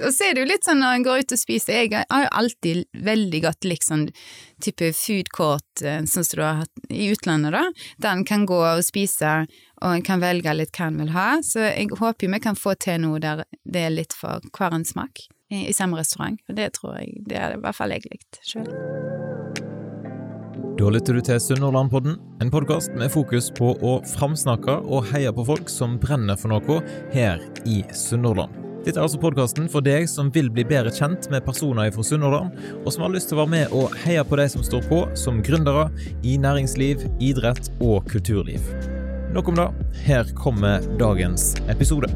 Og så er det jo litt sånn når en går ut og spiser, jeg har jo alltid veldig godt likt sånn type food court, eh, sånn som du har hatt i utlandet, da, der en kan gå og spise, og en kan velge litt hva en vil ha, så jeg håper jo vi kan få til noe der det er litt for hver en smak i, i samme restaurant, og det tror jeg, det er i hvert fall jeg likt sjøl. Da lytter du til Sunnhordlandpodden, en podkast med fokus på å framsnakke og heie på folk som brenner for noe her i Sunnhordland. Dette er altså podkasten for deg som vil bli bedre kjent med personer fra Sunnhordland, og som har lyst til å være med og heie på de som står på som gründere i næringsliv, idrett og kulturliv. Nok om det. Her kommer dagens episode.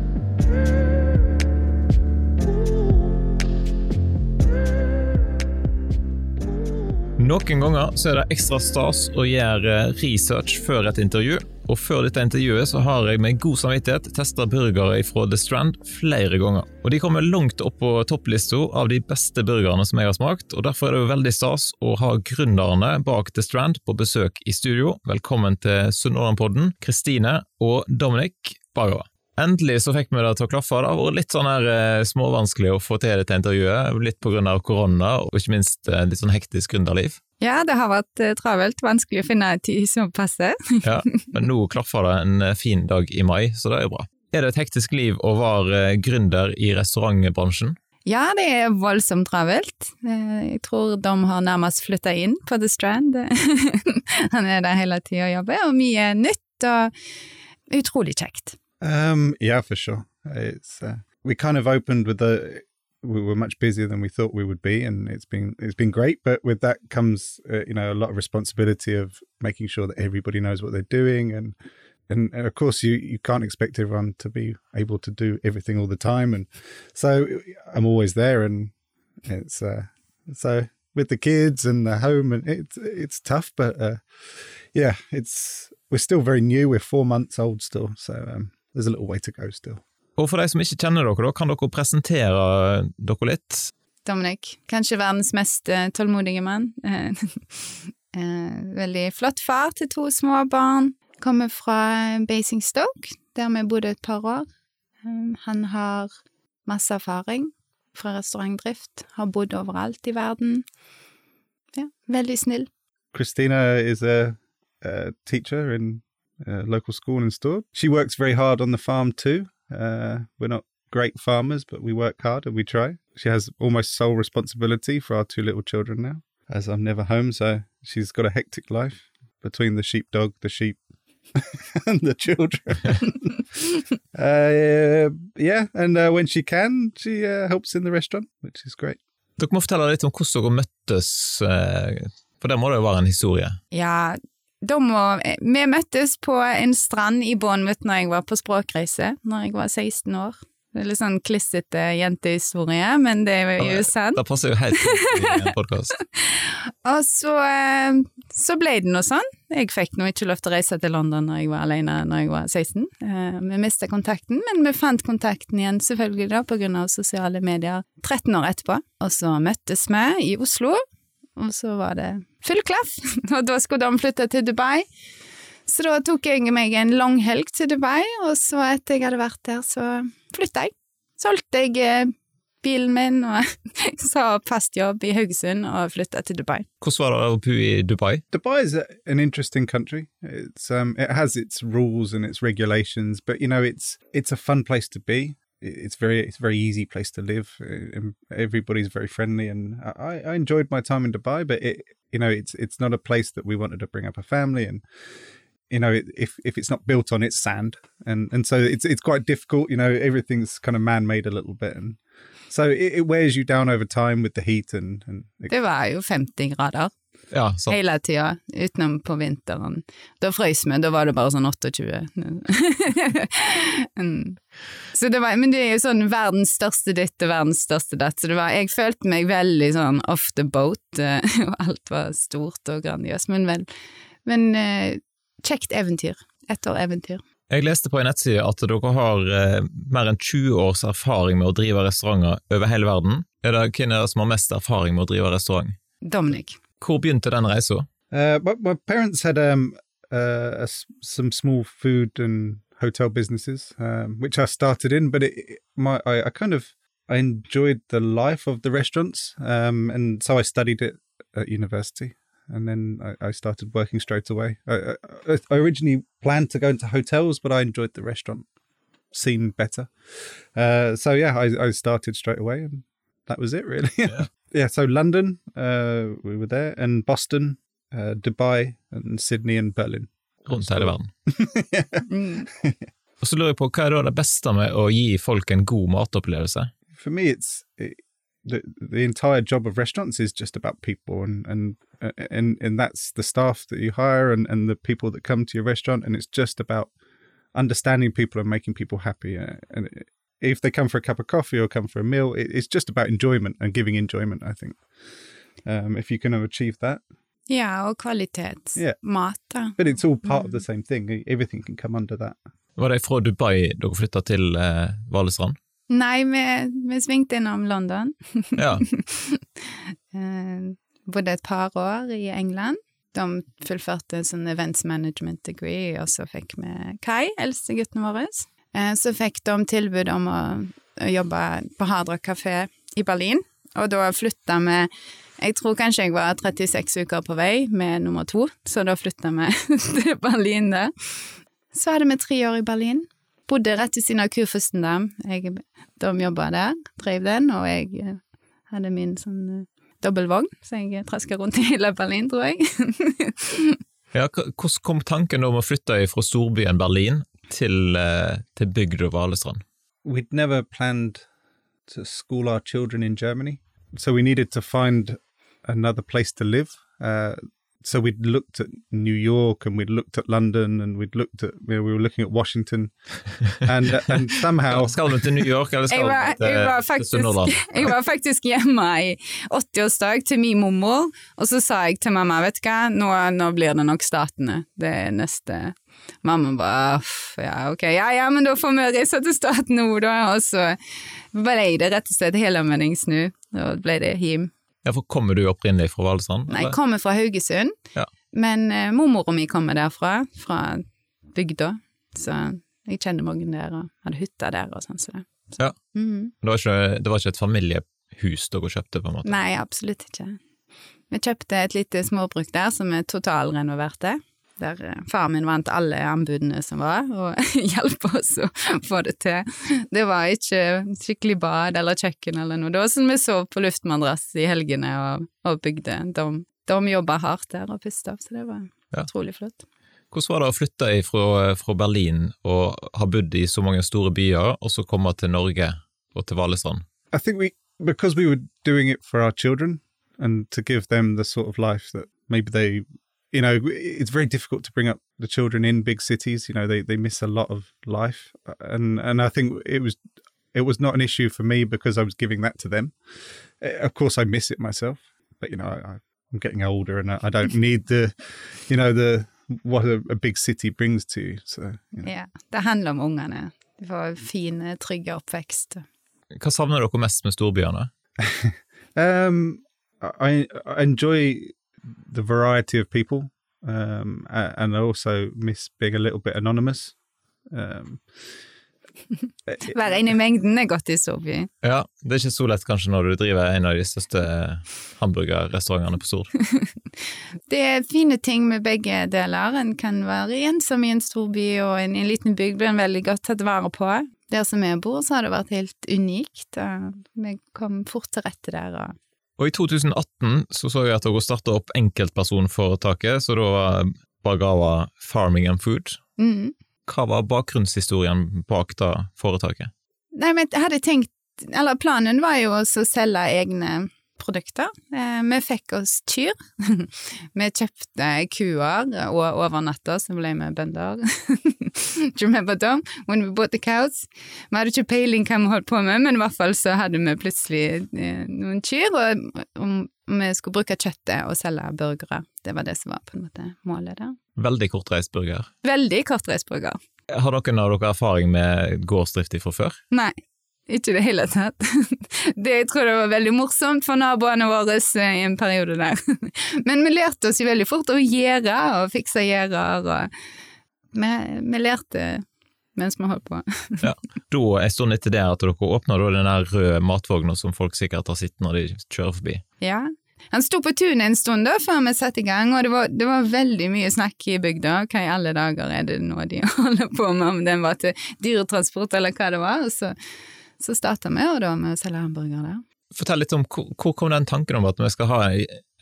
Noen ganger så er det ekstra stas å gjøre research før et intervju, og før dette intervjuet så har jeg med god samvittighet testa burgere fra The Strand flere ganger. Og De kommer langt opp på topplista av de beste burgerne som jeg har smakt, og derfor er det jo veldig stas å ha gründerne bak The Strand på besøk i studio. Velkommen til Sunnmørenpodden, Kristine og Dominic Baga. Endelig så fikk vi det til å klaffe. Det har vært litt sånn her eh, småvanskelig å få til dette intervjuet, litt av korona og ikke minst eh, litt sånn hektisk gründerliv. Ja, det har vært eh, travelt, vanskelig å finne tid som passer. Ja, men nå klaffer det en eh, fin dag i mai, så det er jo bra. Er det et hektisk liv å være eh, gründer i restaurantbransjen? Ja, det er voldsomt travelt. Eh, Jeg tror de har nærmest flytta inn på The Strand. Han er der hele tida og jobber, og mye nytt og utrolig kjekt. Um, yeah, for sure. It's uh, we kind of opened with the we were much busier than we thought we would be, and it's been it's been great. But with that comes uh, you know a lot of responsibility of making sure that everybody knows what they're doing, and and, of course you you can't expect everyone to be able to do everything all the time, and so I'm always there, and it's uh, so with the kids and the home, and it's it's tough, but uh, yeah, it's we're still very new. We're four months old still, so um, there's a little way to go still. Og for de som ikke kjenner dere, kan dere presentere dere litt? Dominic, kanskje verdens mest eh, tålmodige mann. Eh, eh, veldig flott far til to små barn. Kommer fra Basingstoke, der vi bodde et par år. Han har masse erfaring fra restaurantdrift, har bodd overalt i verden. Ja, veldig snill. Christina is a, a teacher in a local school in Stord. She works very hard on the farm too. Uh, we're not great farmers, but we work hard and we try. She has almost sole responsibility for our two little children now, as I'm never home. So she's got a hectic life between the sheepdog, the sheep, and the children. uh, yeah, and uh, when she can, she uh, helps in the restaurant, which is great. Dere må fortelle litt om hvordan dere møttes, eh, for der må det jo være en historie. Ja, da må Vi møttes på en strand i Bournemouth når jeg var på språkreise, når jeg var 16 år. Det er litt sånn klissete jentehistorie, men det er jo sant. Det passer jo helt i en podkast. Og så, eh, så ble det noe sånn. Jeg fikk nå ikke lov til å reise til London når jeg var alene når jeg var 16. Eh, Vi mista kontakten, men vi fant kontakten igjen selvfølgelig da på grunn av sosiale medier 13 år etterpå. Og så møttes vi i Oslo, og så var det full klaff. Og da skulle de flytte til Dubai. Så da tok jeg meg en langhelg til Dubai, og så etter jeg hadde vært der, så flytta jeg. Solgte jeg eh, bilen min og sa fast jobb i Haugesund og flytta til Dubai. Hvordan var det å bo i Dubai? Dubai is a, an interesting country. It's um, it has its rules and its regulations, but you know, it's it's a fun place to be. It's very it's very easy place to live. Everybody's very friendly, and I, I enjoyed my time in Dubai. But it you know, it's it's not a place that we wanted to bring up a family and. You know, if if it's not built on, it's sand, and and so it's it's quite difficult. You know, everything's kind of man made a little bit, and so it, it wears you down over time with the heat and and Det var jo 50 grader Ja, sant. hele tida, utenom på vinteren. Da frøs vi, da var det bare sånn 28. Mm. så det var, men det er jo sånn verdens største ditt og verdens største datt, så det var, jeg følte meg veldig sånn off the boat, og alt var stort og grandiøst, men vel, men eh, kjekt eventyr. etter år eventyr. Jeg leste på en nettside at dere har eh, mer enn 20 års erfaring med å drive restauranter over hele verden. Er det Hvem er det som har mest erfaring med å drive restaurant? Dominic. Hvor begynte den reisa? Uh, but my parents had um, uh, a s- some small food and hotel businesses, um, which I started in. But it, it- my I, I kind of I enjoyed the life of the restaurants, um, and so I studied it at university, and then I, I started working straight away. I, I, I originally planned to go into hotels, but I enjoyed the restaurant scene better. Uh, so yeah, I, I started straight away, and that was it really. Yeah. Yeah. So London, uh, we were there, and Boston, uh, Dubai, and Sydney and Berlin. rundt hele verden. Mm. Og så lurer jeg på, hva er da det beste med å gi folk en god matopplevelse? for me it's it, the the entire job of restaurants is just about people and and and and that's the staff that you hire and and the people that come to your restaurant and it's just about understanding people and making people happy uh, and if they come for a cup of coffee or come for a meal it, it's just about enjoyment and giving enjoyment i think um if you can achieve that Ja, og kvalitetsmat, Mat, da. but it's all part of the same thing everything can come under that Var det fra Dubai dere flytta til eh, Valestrand? Nei, vi, vi svingte innom London. Ja. Eh, bodde et par år i England. De fullførte en sånn events management degree, og så fikk vi Kai, eldste gutten vår. Eh, så fikk de tilbud om å, å jobbe på Hardrock kafé i Berlin, og da flytta vi jeg tror kanskje jeg var 36 uker på vei med nummer to, så da flytta vi til Berlin der. Så hadde vi tre år i Berlin. Bodde rett ved siden av Kurfürstendam. De jobba der, drev den, og jeg eh, hadde min sånn eh, dobbeltvogn, så jeg traska rundt i hele Berlin, tror jeg. ja hvordan kom tanken om å flytte fra storbyen Berlin til, eh, til bygda Valestrand? we'd never planned to school our children in Germany, so we needed to find another place to live. Uh, so we'd looked at New York and we'd looked at London and we'd looked at you know, we were looking at Washington, and and somehow Skal du til New York, eller skal Jeg var, du til, jeg, var til faktisk, Sunnhordland? jeg var faktisk hjemme i 80-årsdag til min mormor, og så sa jeg til mamma, vet du hva, nå, nå blir det nok Statene, det er neste. Mamma bare, «Uff, ja ok, ja ja, men da får vi reise til Statene nå da, og så ble det rett og slett helomvendingssnu, da ble det hjem. Ja, for Kommer du opprinnelig fra Valestrand? Nei, jeg kommer fra Haugesund, Ja. men uh, mormora mi kommer derfra, fra bygda, så jeg kjenner mange der, og hadde hytta der og sånn, så. Ja. -hmm. Det, var ikke, det var ikke et familiehus dere kjøpte, på en måte? Nei, absolutt ikke. Vi kjøpte et lite småbruk der som er totalrenoverte. Der eh, far min vant alle anbudene som var, og hjalp oss å få det til. Det var ikke skikkelig bad eller kjøkken eller noe. Det var sånn vi sov på luftmadrass i helgene og, og bygde. De, de jobba hardt der og pusta så det var Ja. utrolig flott. Hvordan var det å flytte fra, fra Berlin og ha bodd i så mange store byer, og så komme til Norge og til Valestrand? I think we because we were doing it for our children and to give them the sort of life that maybe they you know it's very difficult to bring up the children in big cities you know they they miss a lot of life and and I think it was it was not an issue for me because I was giving that to them Uh, of course I miss it myself but you know I, I'm getting older and I, I don't need the you know the what a, a big city brings to you so you know. Ja, det handler om ungene. De får fin, trygg oppvekst. Hva savner dere mest med storbyene? Um, I, I enjoy the variety of people, um, and I also miss being a little bit anonymous. Um, Være inne i mengden er godt i storby. Ja, det er ikke så lett kanskje når du driver en av de største hamburgerrestaurantene på Stord. Det er fine ting med begge deler. En kan være ensom i en storby, og en, i en liten bygd blir en veldig godt tatt vare på. Der som jeg bor, så har det vært helt unikt. Vi kom fort til rette der. Og Og i 2018 så så jeg at dere starta opp enkeltpersonforetaket, så da var Bargava Farming and Food. mm. Hva var bakgrunnshistorien bak da foretaket? Nei, men jeg hadde tenkt Eller planen var jo å selge egne produkter. Eh, vi fikk oss kyr. vi kjøpte kuer og over natta så ble vi bønder. Do you remember them? When we bought the cows? Vi hadde ikke peiling hva vi holdt på med, men i hvert fall så hadde vi plutselig eh, noen kyr, og vi skulle bruke kjøttet og selge burgere. Det var det som var på en måte målet der. Veldig kortreist burger. Veldig kortreist burger. Har noen av dere erfaring med gårdsdrift fra før? Nei, ikke i det hele tatt. Det, jeg tror det var veldig morsomt for naboene våre eh, i en periode der. Men vi lærte oss jo veldig fort å gjøre og fikse gjerder, og vi, vi lærte mens vi holdt på. Da, en stund etter det, at dere åpna den der røde matvogna som folk sikkert har sett når de kjører forbi. Ja. Han sto på tunet en stund da, før vi satte i gang, og det var, det var veldig mye snakk i bygda. Hva i alle dager er det nå de holder på med, om den var til dyretransport eller hva det var. Og så, så starta vi jo da med å selge hamburgere der. Fortell litt om hvor, kom den tanken om at vi skal ha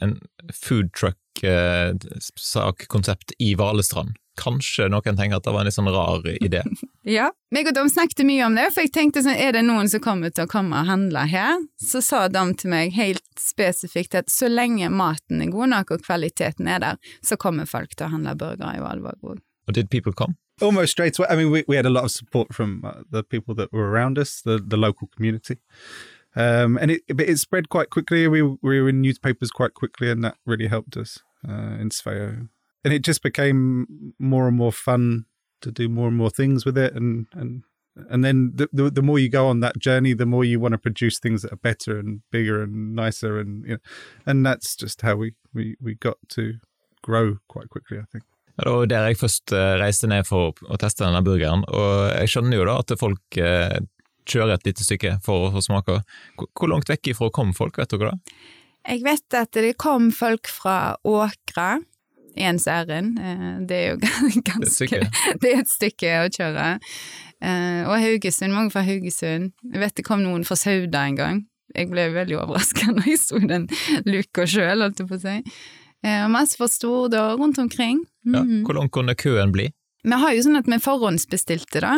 en food truck-sak-konsept i Valestrand? Kanskje noen tenker at det var en litt sånn rar idé? Ja, meg og Dom snakket mye om det, for jeg tenkte sånn, er det noen som kommer til å komme og handle her? Så sa Dom til meg helt spesifikt at så lenge maten er god nok og kvaliteten er der, så kommer folk til å handle burgere i Valvåg. Og did people come? Almost straight away. I mean, we, we had a lot of support from uh, the people that were around us, the, the local community. Um, and it, it spread quite quickly. We, we were in newspapers quite quickly, and that really helped us uh, in Sveo. And it just became more and more fun to do more and more things with it. And, and, and then the, the, the more you go on that journey, the more you want to produce things that are better and bigger and nicer. And, you know, and that's just how we, we, we got to grow quite quickly, I think. Ja, det var der jeg først eh, reiste ned for å teste denne burgeren, og jeg skjønner jo da at folk eh, kjører et lite stykke for å smake. Hvor langt vekk ifra kom folk, vet dere det? Jeg vet at det kom folk fra Åkra, ens ærend. Eh, det er jo ganske Det er et stykke. Det er et stykke å kjøre. Og Haugesund, mange fra Haugesund. Jeg vet det kom noen fra Sauda en gang. Jeg ble veldig overraska når jeg i den luka sjøl, holdt jeg på å si. Og masse fra Stord og rundt omkring. Ja. Mhm. Hvor lang kunne køen bli? Vi har jo sånn at vi forhåndsbestilte, da,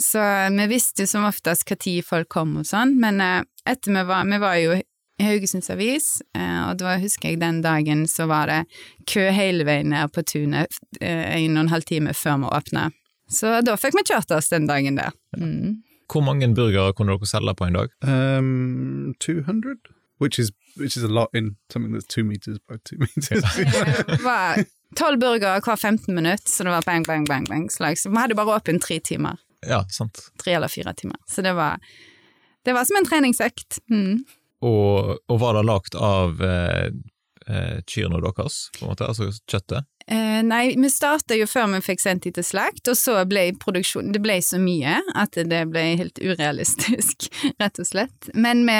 så vi visste jo som oftest hva tid folk kom og sånn, men eh, etter vi var Vi var jo i Haugesunds Avis, eh, og da husker jeg den dagen så var det kø hele veien ned på tunet eh, en og en halv time før vi åpna. Så da fikk vi kjørt oss den dagen der. Mm. Hvor mange burgere kunne dere selge på en dag? Um, 200, which is which is a lot in something that's two meters by two meters. Det var tolv burgere hver 15 minutter, så det var bang, bang, bang, bang slag. Så vi hadde bare åpent tre timer. Ja, sant. Tre eller fire timer. Så det var, det var som en treningsøkt. Mm. Og, og var det lagt av eh, eh, kyrne deres, på en måte, altså kjøttet? Eh, nei, vi starta jo før vi fikk sendt de til slakt, og så ble produksjonen Det ble så mye at det ble helt urealistisk, rett og slett. Men vi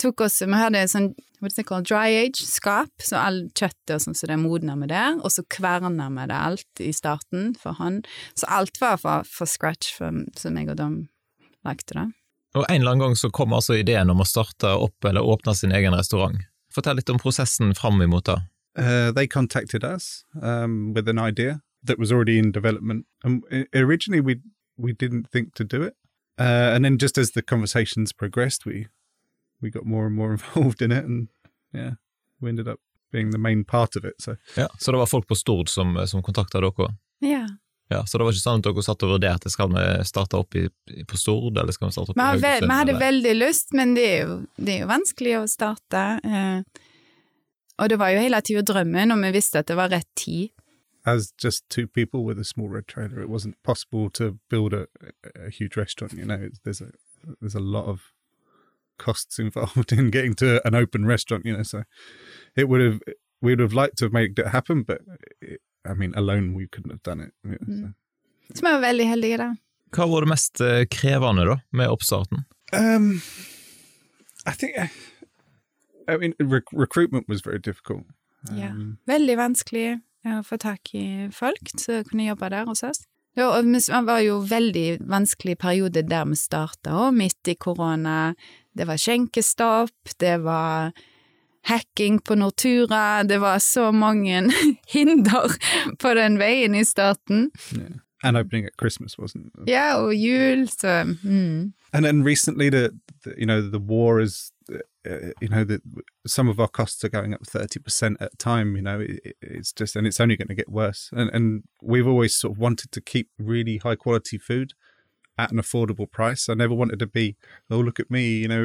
tok også Vi hadde en sånn is it called, dry age-skap, så all kjøttet og sånn så det modna vi der, og så kverna vi det alt i starten for hånd. Så alt var for, fra scratch, for, så meg og dem lagde det. Og en eller annen gang så kom altså ideen om å starte opp eller åpne sin egen restaurant. Fortell litt om prosessen fram imot det. uh, they contacted us um, with an idea that was already in development, and i- originally we we didn't think to do it, uh, and then just as the conversations progressed, we we got more and more involved in it, and yeah, we ended up being the main part of it. So Ja, så det var folk på Stord som, som kontakta dere? Ja. Ja, så det var ikke sånn at dere satt og vurderte skal vi starte opp i, på Stord, eller skal vi starte opp i Haugesund? vi hadde eller? veldig lyst, men det er jo, det er jo vanskelig å starte. Eh, og det var jo hele tida drømmen, og vi visste at det var rett tid. as just two people with a small red trailer, it wasn't possible to build a, a huge restaurant. You know, there's a there's a lot of costs involved in getting to an open restaurant. You know, so it would have we would have liked to have made it happen, but it, I mean, alone we couldn't have done it. you know, so. Så vi var veldig heldige, da. Hva var det mest eh, krevende da, med oppstarten? Um, I think I mean rec- recruitment was very difficult. Ja. Um, Veldig vanskelig å få tak i folk som kunne jobbe der hos oss. Ja, og det var jo veldig vanskelig periode der vi starta, og midt i korona. Det var skjenkestopp, det var hacking på Nortura, det var så mange hinder på den veien i starten. yeah. And opening at Christmas wasn't Ja, og jul, så mm. and then recently the, the you know the war is uh, you know that some of our costs are going up 30% at a time you know it, it's just and it's only going to get worse and and we've always sort of wanted to keep really high quality food at an affordable price i never wanted to be oh look at me you know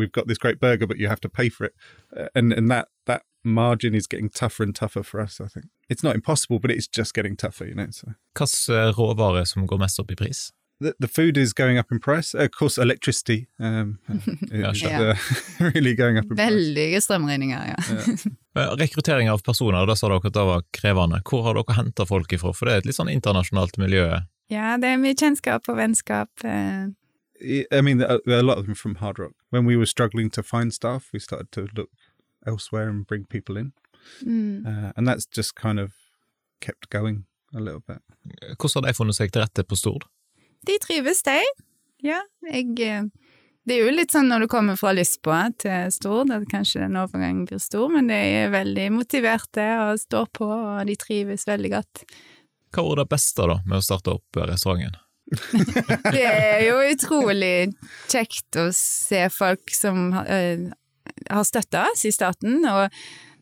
we've got this great burger but you have to pay for it Uh, and and that that margin is getting tougher and tougher for us i think it's not impossible but it's just getting tougher you know so Hvilken råvare som går mest opp i pris? the, the food is going up in price. Of course, electricity um, is Yeah. uh, really going up in price. Veldige strømregninger, ja. Eh, Rekruttering av personer, da sa dere at det var krevende. Hvor har dere henta folk ifra? For det er et litt sånn internasjonalt miljø Ja, det er mye kjennskap og vennskap. eh. I mean, there are a lot of them from Hard Rock. When we were struggling to find staff, we started to look elsewhere and bring people in, Mm. uh, and that's just kind of kept going a little bit. Hvordan har de funnet seg til rette på Stord? De trives, de. Ja, jeg eh, Det er jo litt sånn når du kommer fra Lisboa til Stord, at kanskje den overgangen blir stor, men de er veldig motiverte og står på, og de trives veldig godt. Hva var det beste da med å starte opp restauranten? Det er jo utrolig kjekt å se folk som uh, har støtta oss i starten, og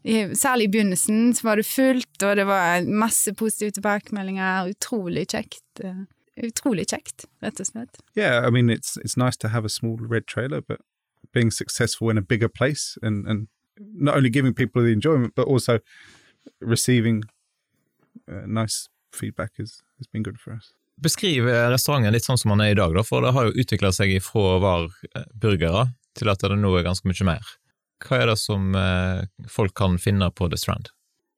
i, særlig i begynnelsen så var det fullt, og det var masse positive tilbakemeldinger. Utrolig kjekt. Uh, Utrolig kjekt, rett og slett. Yeah, I mean, it's it's nice to have a small red trailer, but being successful in a bigger place and and not only giving people the enjoyment, but also receiving uh, nice feedback has has been good for us. Beskriv restauranten litt sånn som den er i dag, da, for det har jo utvikla seg fra å være burgere til at det nå er ganske mye mer. Hva er det som eh, folk kan finne på The Strand?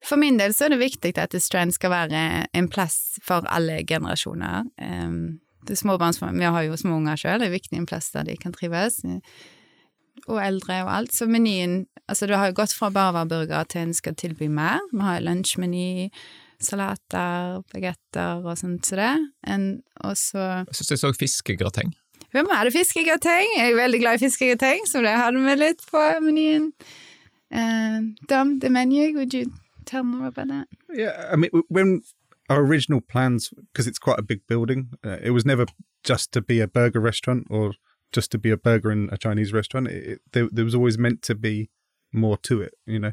For min del så er det viktig at The Strand skal være en plass for alle generasjoner. Um, det småbarnsfamilier, Vi har jo små unger sjøl, det er viktig en plass der de kan trives. Og eldre og alt. Så menyen Altså, du har jo gått fra bare å være burger til en skal tilby mer. Vi har lunsjmeny, salater, bagetter og sånt som det. En, og så Jeg syns jeg så fiskegrateng. Hvem er det fiskegrateng? Jeg er veldig glad i fiskegrateng, så det hadde vi litt på menyen. Uh, Dom, the menu, would you tell more about that? Yeah, I mean, when our original plans, because it's quite a big building, uh, it was never just to be a burger restaurant or just to be a burger in a Chinese restaurant. It, it, there, there was always meant to be more to it, you know.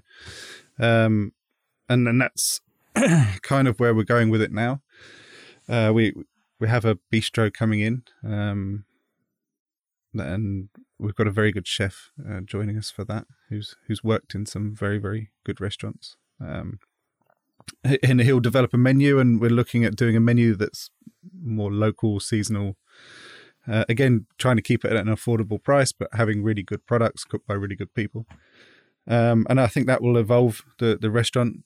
Um, and and that's kind of where we're going with it now. Uh, we we have a bistro coming in, um, and we've got a very good chef uh, joining us for that, who's who's worked in some very very good restaurants. Um, and he'll develop a menu, and we're looking at doing a menu that's more local, seasonal. Uh, again, trying to keep it at an affordable price, but having really good products cooked by really good people. Um, and I think that will evolve the the restaurant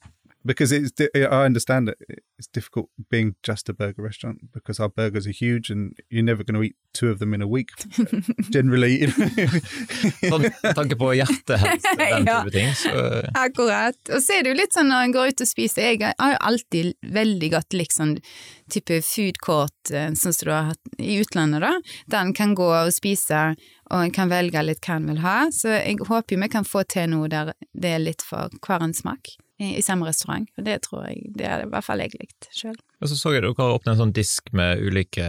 because it's. di- I understand that it's difficult being just a burger restaurant because our burgers are huge, and you're never going to eat two of them in a week. Generally, Sånn, med tanke på hjertehelse, den Ja. type ting, så eh, Akkurat. Og så er det jo litt sånn når en går ut og spiser Jeg har jo alltid veldig godt likt sånn type food court, eh, sånn som du har hatt i utlandet, da. Der en kan gå og spise, og en kan velge litt hva en vil ha. Så jeg håper jo vi kan få til noe der det er litt for hver en smak i, samme restaurant. Og det tror jeg Det er i hvert fall jeg likt sjøl. Og så så jeg dere åpne en sånn disk med ulike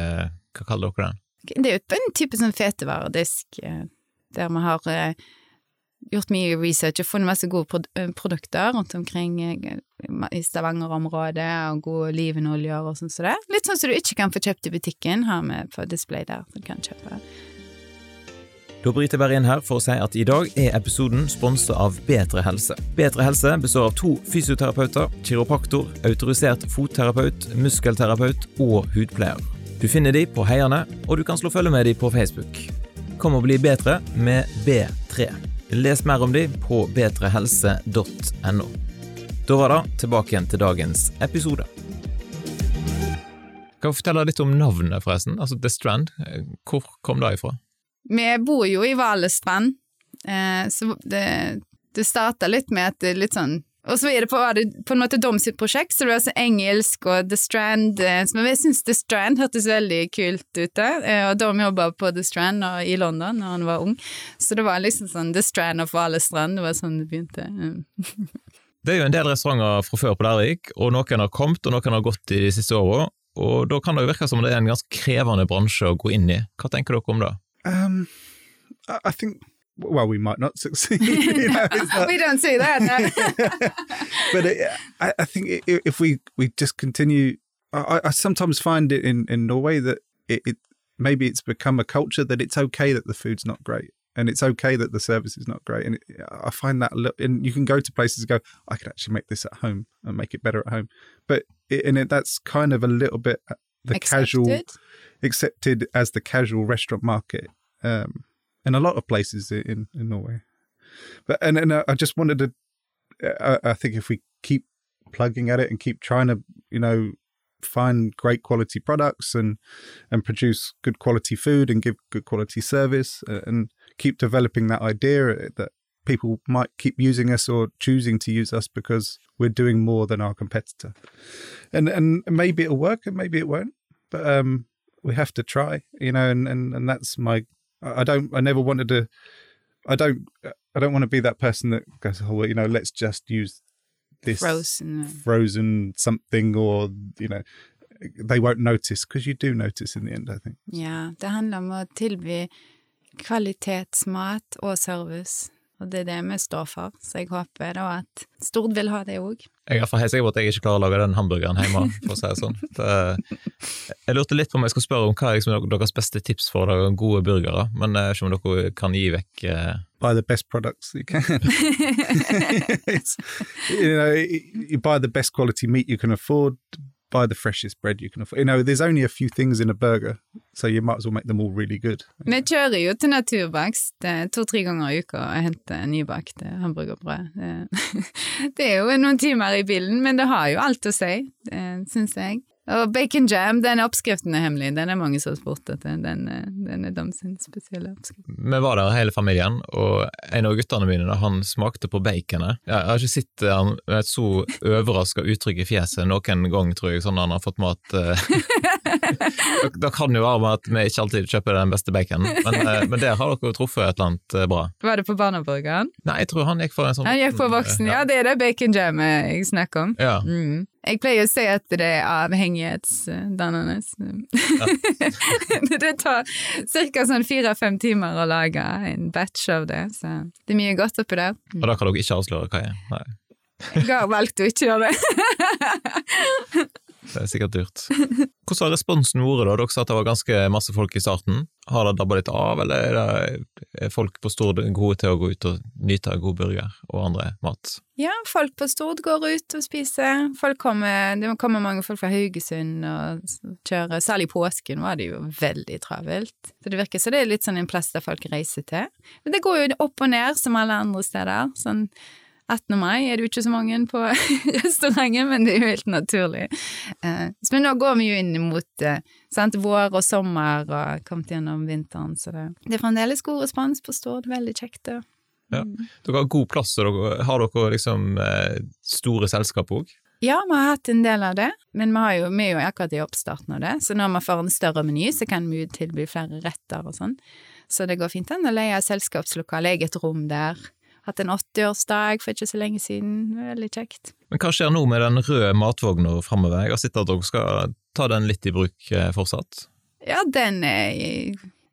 Hva kaller dere den? Det er jo en type sånn fetevaredisk eh, der vi har eh, gjort mye research og funnet masse gode eh, produkter rundt omkring i Stavanger-området, og gode olivenoljer og sånn som det. Litt sånn som du ikke kan få kjøpt i butikken, har vi på display der. Så du kan kjøpe. Da bryter jeg bare inn her for å si at i dag er episoden sponset av Bedre helse. Bedre helse består av to fysioterapeuter, kiropraktor, autorisert fotterapeut, muskelterapeut og hudpleier. Du finner de på Heiane, og du kan slå følge med de på Facebook. Kom og bli bedre med B3. Les mer om de på betrehelse.no. Da var det tilbake igjen til dagens episode. Kan du fortelle litt om navnet, forresten? Altså The Strand. Hvor kom det ifra? Vi bor jo i Valestrand, eh, så det, det starta litt med at det er litt sånn Og så er det på, det på en måte Dom sitt prosjekt, så det var så engelsk og The Strand eh, Men jeg syns The Strand hørtes veldig kult ut, eh, og Dom jobba på The Strand og, i London da han var ung, så det var liksom sånn The Strand of Valestrand, det var sånn det begynte. Det er jo en del restauranter fra før på Lærvik, og noen har kommet og noen har gått i de siste åra. Og da kan det jo virke som det er en ganske krevende bransje å gå inn i. Hva tenker dere om det? Um, I I think. Well, we might not succeed. you know, We don't see that. no. but it, I, I think if we we just continue, I, I sometimes find it in in Norway that it, it maybe it's become a culture that it's okay that the food's not great and it's okay that the service is not great. And it, I find that little, and you can go to places and go, I could actually make this at home and make it better at home. But and it, that's kind of a little bit uh, the casual Accepted. as the casual restaurant market um, in a lot of places in, in Norway. But and, and uh, I just wanted to, I, I think if we keep plugging at it and keep trying to, you know, find great quality products and and produce good quality food and give good quality service uh, and keep developing that idea that people might keep using us or choosing to use us because we're doing more than our competitor and and maybe it'll work and maybe it won't but um we have to try you know and and, and that's my i don't i never wanted to i don't i don't want to be that person that goes oh well, you know let's just use this Frozen. frozen something or you know they won't notice because you do notice in the end i think Yeah, det handler om å tilby kvalitetsmat og service, og det er det vi står for, så jeg håper da at Stord vil ha det òg. Jeg er for helt sikker på at jeg ikke klarer å lage den hamburgeren hjemme, for å si det sånn. Det, jeg lurte litt på om jeg skulle spørre om hva er liksom deres beste tips for å lage gode burgere, men jeg vet ikke om dere kan gi vekk eh, buy the best products you can you know you buy the best quality meat you can afford buy the freshest bread you can afford you know there's only a few things in a burger so you might as well make them all really good Vi kjører jo til Naturbakst to-tre ganger i uka og henter nybakt hamburgerbrød. Det, er jo noen timer i bilen, men det har jo alt å si, syns jeg. Og bacon jam, den oppskriften er hemmelig, den er mange som har spurt etter. Den, er- den er deres spesielle oppskrift. Vi var der hele familien, og en av guttene mine han smakte på baconet. Jeg har ikke sett han med et så overraska uttrykk i fjeset noen gang, tror jeg, sånn når han har fått mat. eh. Da- kan jo være med at vi ikke alltid kjøper den beste baconen, men, eh, men der har dere truffet et eller annet eh, bra. Var det på barneburgeren? Nei, jeg tror han gikk for en sånn Han gikk på voksen, ja, det er det bacon jamet jeg snakker om. Ja. Mm. Jeg pleier å si at det er avhengighetsdannende. det tar ca. sånn fire-fem timer å lage en batch av det, så det er mye godt oppi der. Og da kan dere ikke avsløre hva jeg er. Nei, Jeg har valgt å ikke gjøre det. det er sikkert dyrt. Hvordan har responsen vært da? Dere sa at det var ganske masse folk i starten. Har det dabba litt av, eller er, det, er folk på Stord gode til å gå ut og nyte god burger og andre mat? Ja, folk på Stord går ut og spiser. Kommer, det kommer mange folk fra Haugesund og kjører. Særlig påsken var det jo veldig travelt. Så det virker som det er litt sånn en plass der folk reiser til. Men det går jo opp og ned som alle andre steder. Sånn 18. mai er det jo ikke så mange på restauranten, men det er jo helt naturlig. Eh, men nå går vi jo inn mot eh, vår og sommer og kommet gjennom vinteren, så det, det er fremdeles god respons på Stord. Veldig kjekt. det. Ja. Dere har god plass, og har dere liksom eh, store selskap òg? Ja, vi har hatt en del av det, men vi, har jo, vi er jo akkurat i oppstarten av det, så når vi får en større meny, så kan vi tilby flere retter og sånn. Så det går fint an å leie selskapslokale, eget rom der. Hatt en 80-årsdag for ikke så lenge siden, veldig kjekt. Men hva skjer nå med den røde matvogna framover? Jeg har sett at dere skal ta den litt i bruk eh, fortsatt. Ja, den er i,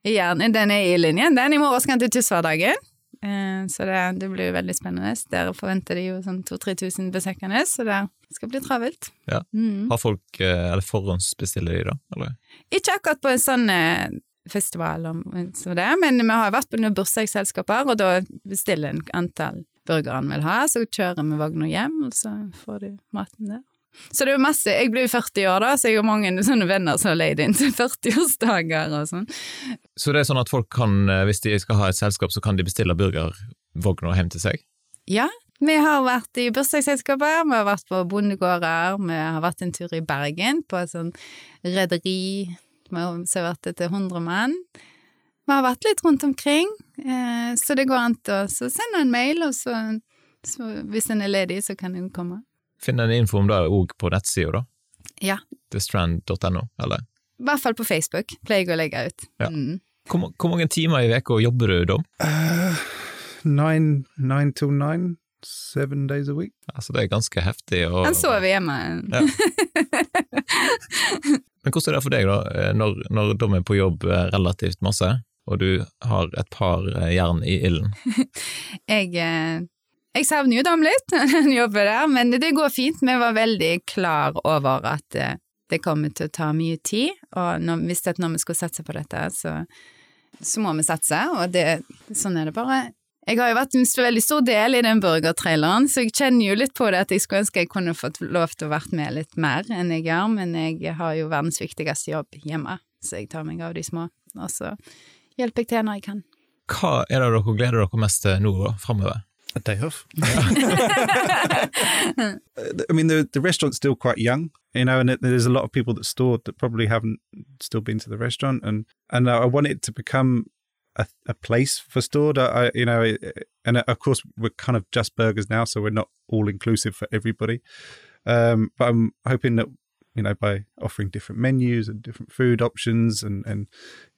gjerne, den er i linjen. Den i morgen skal den til Tysværdagen. Eh, Så det, det blir veldig spennende. Der forventer de jo sånn 2000-3000 besøkende, så det skal bli travelt. Ja. Mm. Har folk, eh, eller forhåndsbestiller de da? Eller? Ikke akkurat på en sånn eh, festival om- så det, men vi har vært på noen bursdagsselskaper, og da bestiller en antall burgere en vil ha, så kjører vi vogna hjem, og så får du maten der. Så det er jo masse, jeg blir jo 40 år da, så jeg har mange sånne venner som har leid inn til 40-årsdager og sånn. Så det er sånn at folk kan, eh, hvis de skal ha et selskap, så kan de bestille burgervogna hjem til seg? Ja, vi har vært i bursdagsselskaper, vi har vært på bondegårder, vi har vært en tur i Bergen på et sånn rederi, vi har servert det til 100 mann. Vi har vært litt rundt omkring, eh, så det går an til å så sende en mail, og så, så hvis en er ledig, så kan en komme. Finner en info om det òg på nettsida, da? Ja, thestrand.no, eller? i hvert fall på Facebook, pleier jeg å legge ut. Ja. Mm. Hvor, hvor mange timer i uka jobber du da? uh, nine nine till nine seven days a week Altså, det er ganske heftig. Og, Han sover hjemme. Ja. Men hvordan er det for deg, da, eh, når, når de er på jobb eh, relativt masse, og du har et par eh, jern i ilden? Jeg, jeg savner jo dem litt, den jobben der, men det går fint. Vi var veldig klar over at det kommer til å ta mye tid, og når, visste at når vi skulle satse på dette, så, så må vi satse, og det, sånn er det bare. Jeg har jo vært en veldig stor del i den burgertraileren, så jeg kjenner jo litt på det at jeg skulle ønske jeg kunne fått lov til å vært med litt mer enn jeg gjør, men jeg har jo verdens viktigste jobb hjemme, så jeg tar meg av de små, og så hjelper jeg til når jeg kan. Hva er det dere gleder dere mest til nå, da, framover? a day off. I mean, the the restaurant's still quite young, you know, and it, there's a lot of people that stored that probably haven't still been to the restaurant, and and I want it to become a, a place for stored. I, you know, and of course we're kind of just burgers now, so we're not all inclusive for everybody. Um, but I'm hoping that you know by offering different menus and different food options, and and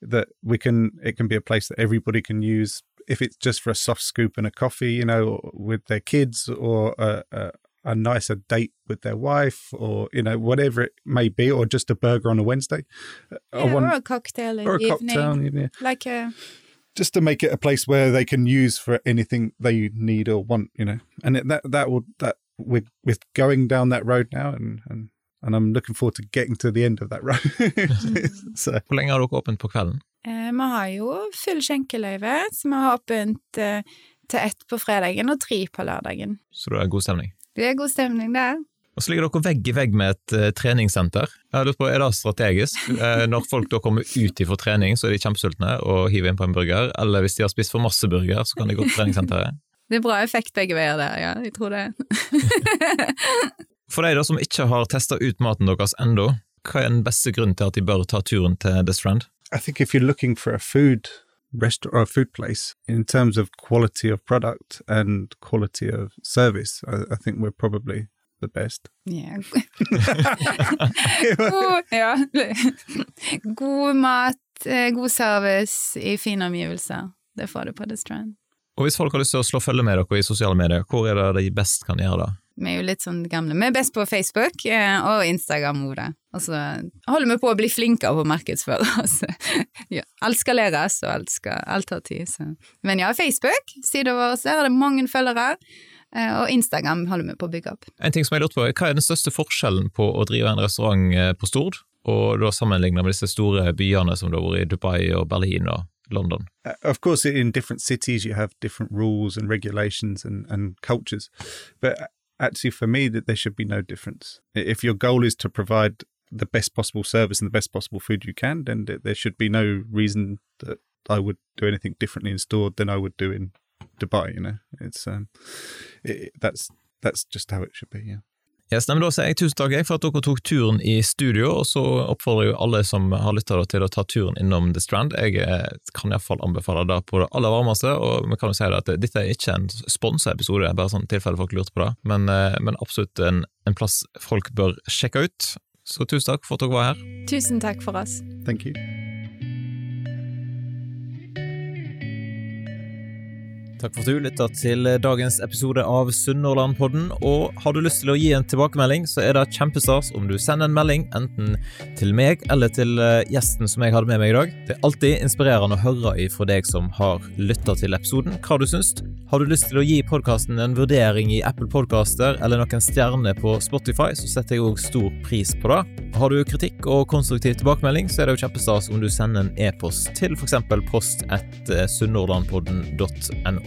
that we can it can be a place that everybody can use if it's just for a soft scoop and a coffee, you know, with their kids or a, a, a nicer date with their wife or, you know, whatever it may be, or just a burger on a Wednesday. Yeah, or a cocktail in or the evening. cocktail, yeah. Like a, just to make it a place where they can use for anything they need or want, you know. And it, that that will that with with going down that road now, and and and I'm looking forward to getting to the end of that road. so Hvor lenge har dere åpent på kvelden? eh, vi har jo full skjenkeløyve, så vi har åpent eh, til ett på fredagen og tre på lørdagen. Så det er god stemning. Det er god stemning der. Og så ligger dere vegg i vegg med et uh, treningssenter. Jeg lurt på, Er det strategisk? Eh, når folk da kommer ut ifra trening, så er de kjempesultne og hiver inn på en burger. Eller hvis de har spist for masse burger, så kan de gå til treningssenteret. Det er bra effekt begge veier der, ja. Jeg tror det. For de da som ikke har testa ut maten deres ennå, hva er den beste grunnen til at de bør ta turen til The Strand? I think if you're looking for a food restaurant or a food place in terms of quality of product and quality of service, I, I think we're probably the best. Ja. God, ja. god mat, eh, god service i fine omgivelser. Det får du på The Strand. Og hvis folk har lyst til å slå følge med dere i sosiale medier, hvor er det de best kan gjøre det? Vi er jo litt sånn gamle. Vi er best på Facebook eh, og Instagram. Ode. Og så holder vi på å bli flinkere på å markedsføre oss. ja, alt skal læres, og alt, skal, alt tar tid. Så. Men ja, Facebook, sida vår, der er det mange følgere. Eh, og Instagram holder vi på å bygge opp. En ting som jeg lurte på, Hva er den største forskjellen på å drive en restaurant eh, på Stord, og da sammenlignet med disse store byene som det har vært i Dubai og Berlin og London? Uh, Of course, in different cities, you have different rules and regulations and, and cultures. But actually, for me, that there should be no difference. If your goal is to provide the best possible service and the best possible food you can, then there should be no reason that I would do anything differently in store than I would do in Dubai. You know, it's um, it, that's that's just how it should be. Yeah. Yes, nei, men Da sier jeg tusen takk for at dere tok turen i studio, og så oppfordrer jeg jo alle som har lytta til å ta turen innom The Strand. Jeg eh, kan iallfall anbefale det på det aller varmeste, og vi kan jo si det at dette er ikke en sponsa episode, bare sånn tilfelle folk lurte på det, men, eh, men absolutt en, en plass folk bør sjekke ut. Så tusen takk for at dere var her. Tusen takk for oss. Thank you. Takk for at du lytta til dagens episode av Sunnhordlandpodden. Og har du lyst til å gi en tilbakemelding, så er det kjempestas om du sender en melding enten til meg eller til eh, gjesten som jeg hadde med meg i dag. Det er alltid inspirerende å høre ifra deg som har lytta til episoden, hva du syns. Har du lyst til å gi podkasten en vurdering i Apple Podcaster eller noen stjerner på Spotify, så setter jeg òg stor pris på det. Har du kritikk og konstruktiv tilbakemelding, så er det jo kjempestas om du sender en e-post til f.eks. post at sunnhordlandpodden.no.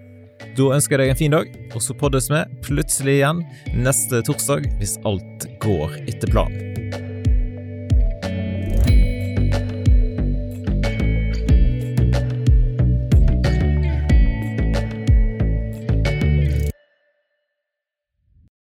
Da ønsker jeg deg en fin dag, og så poddes vi plutselig igjen neste torsdag hvis alt går etter planen.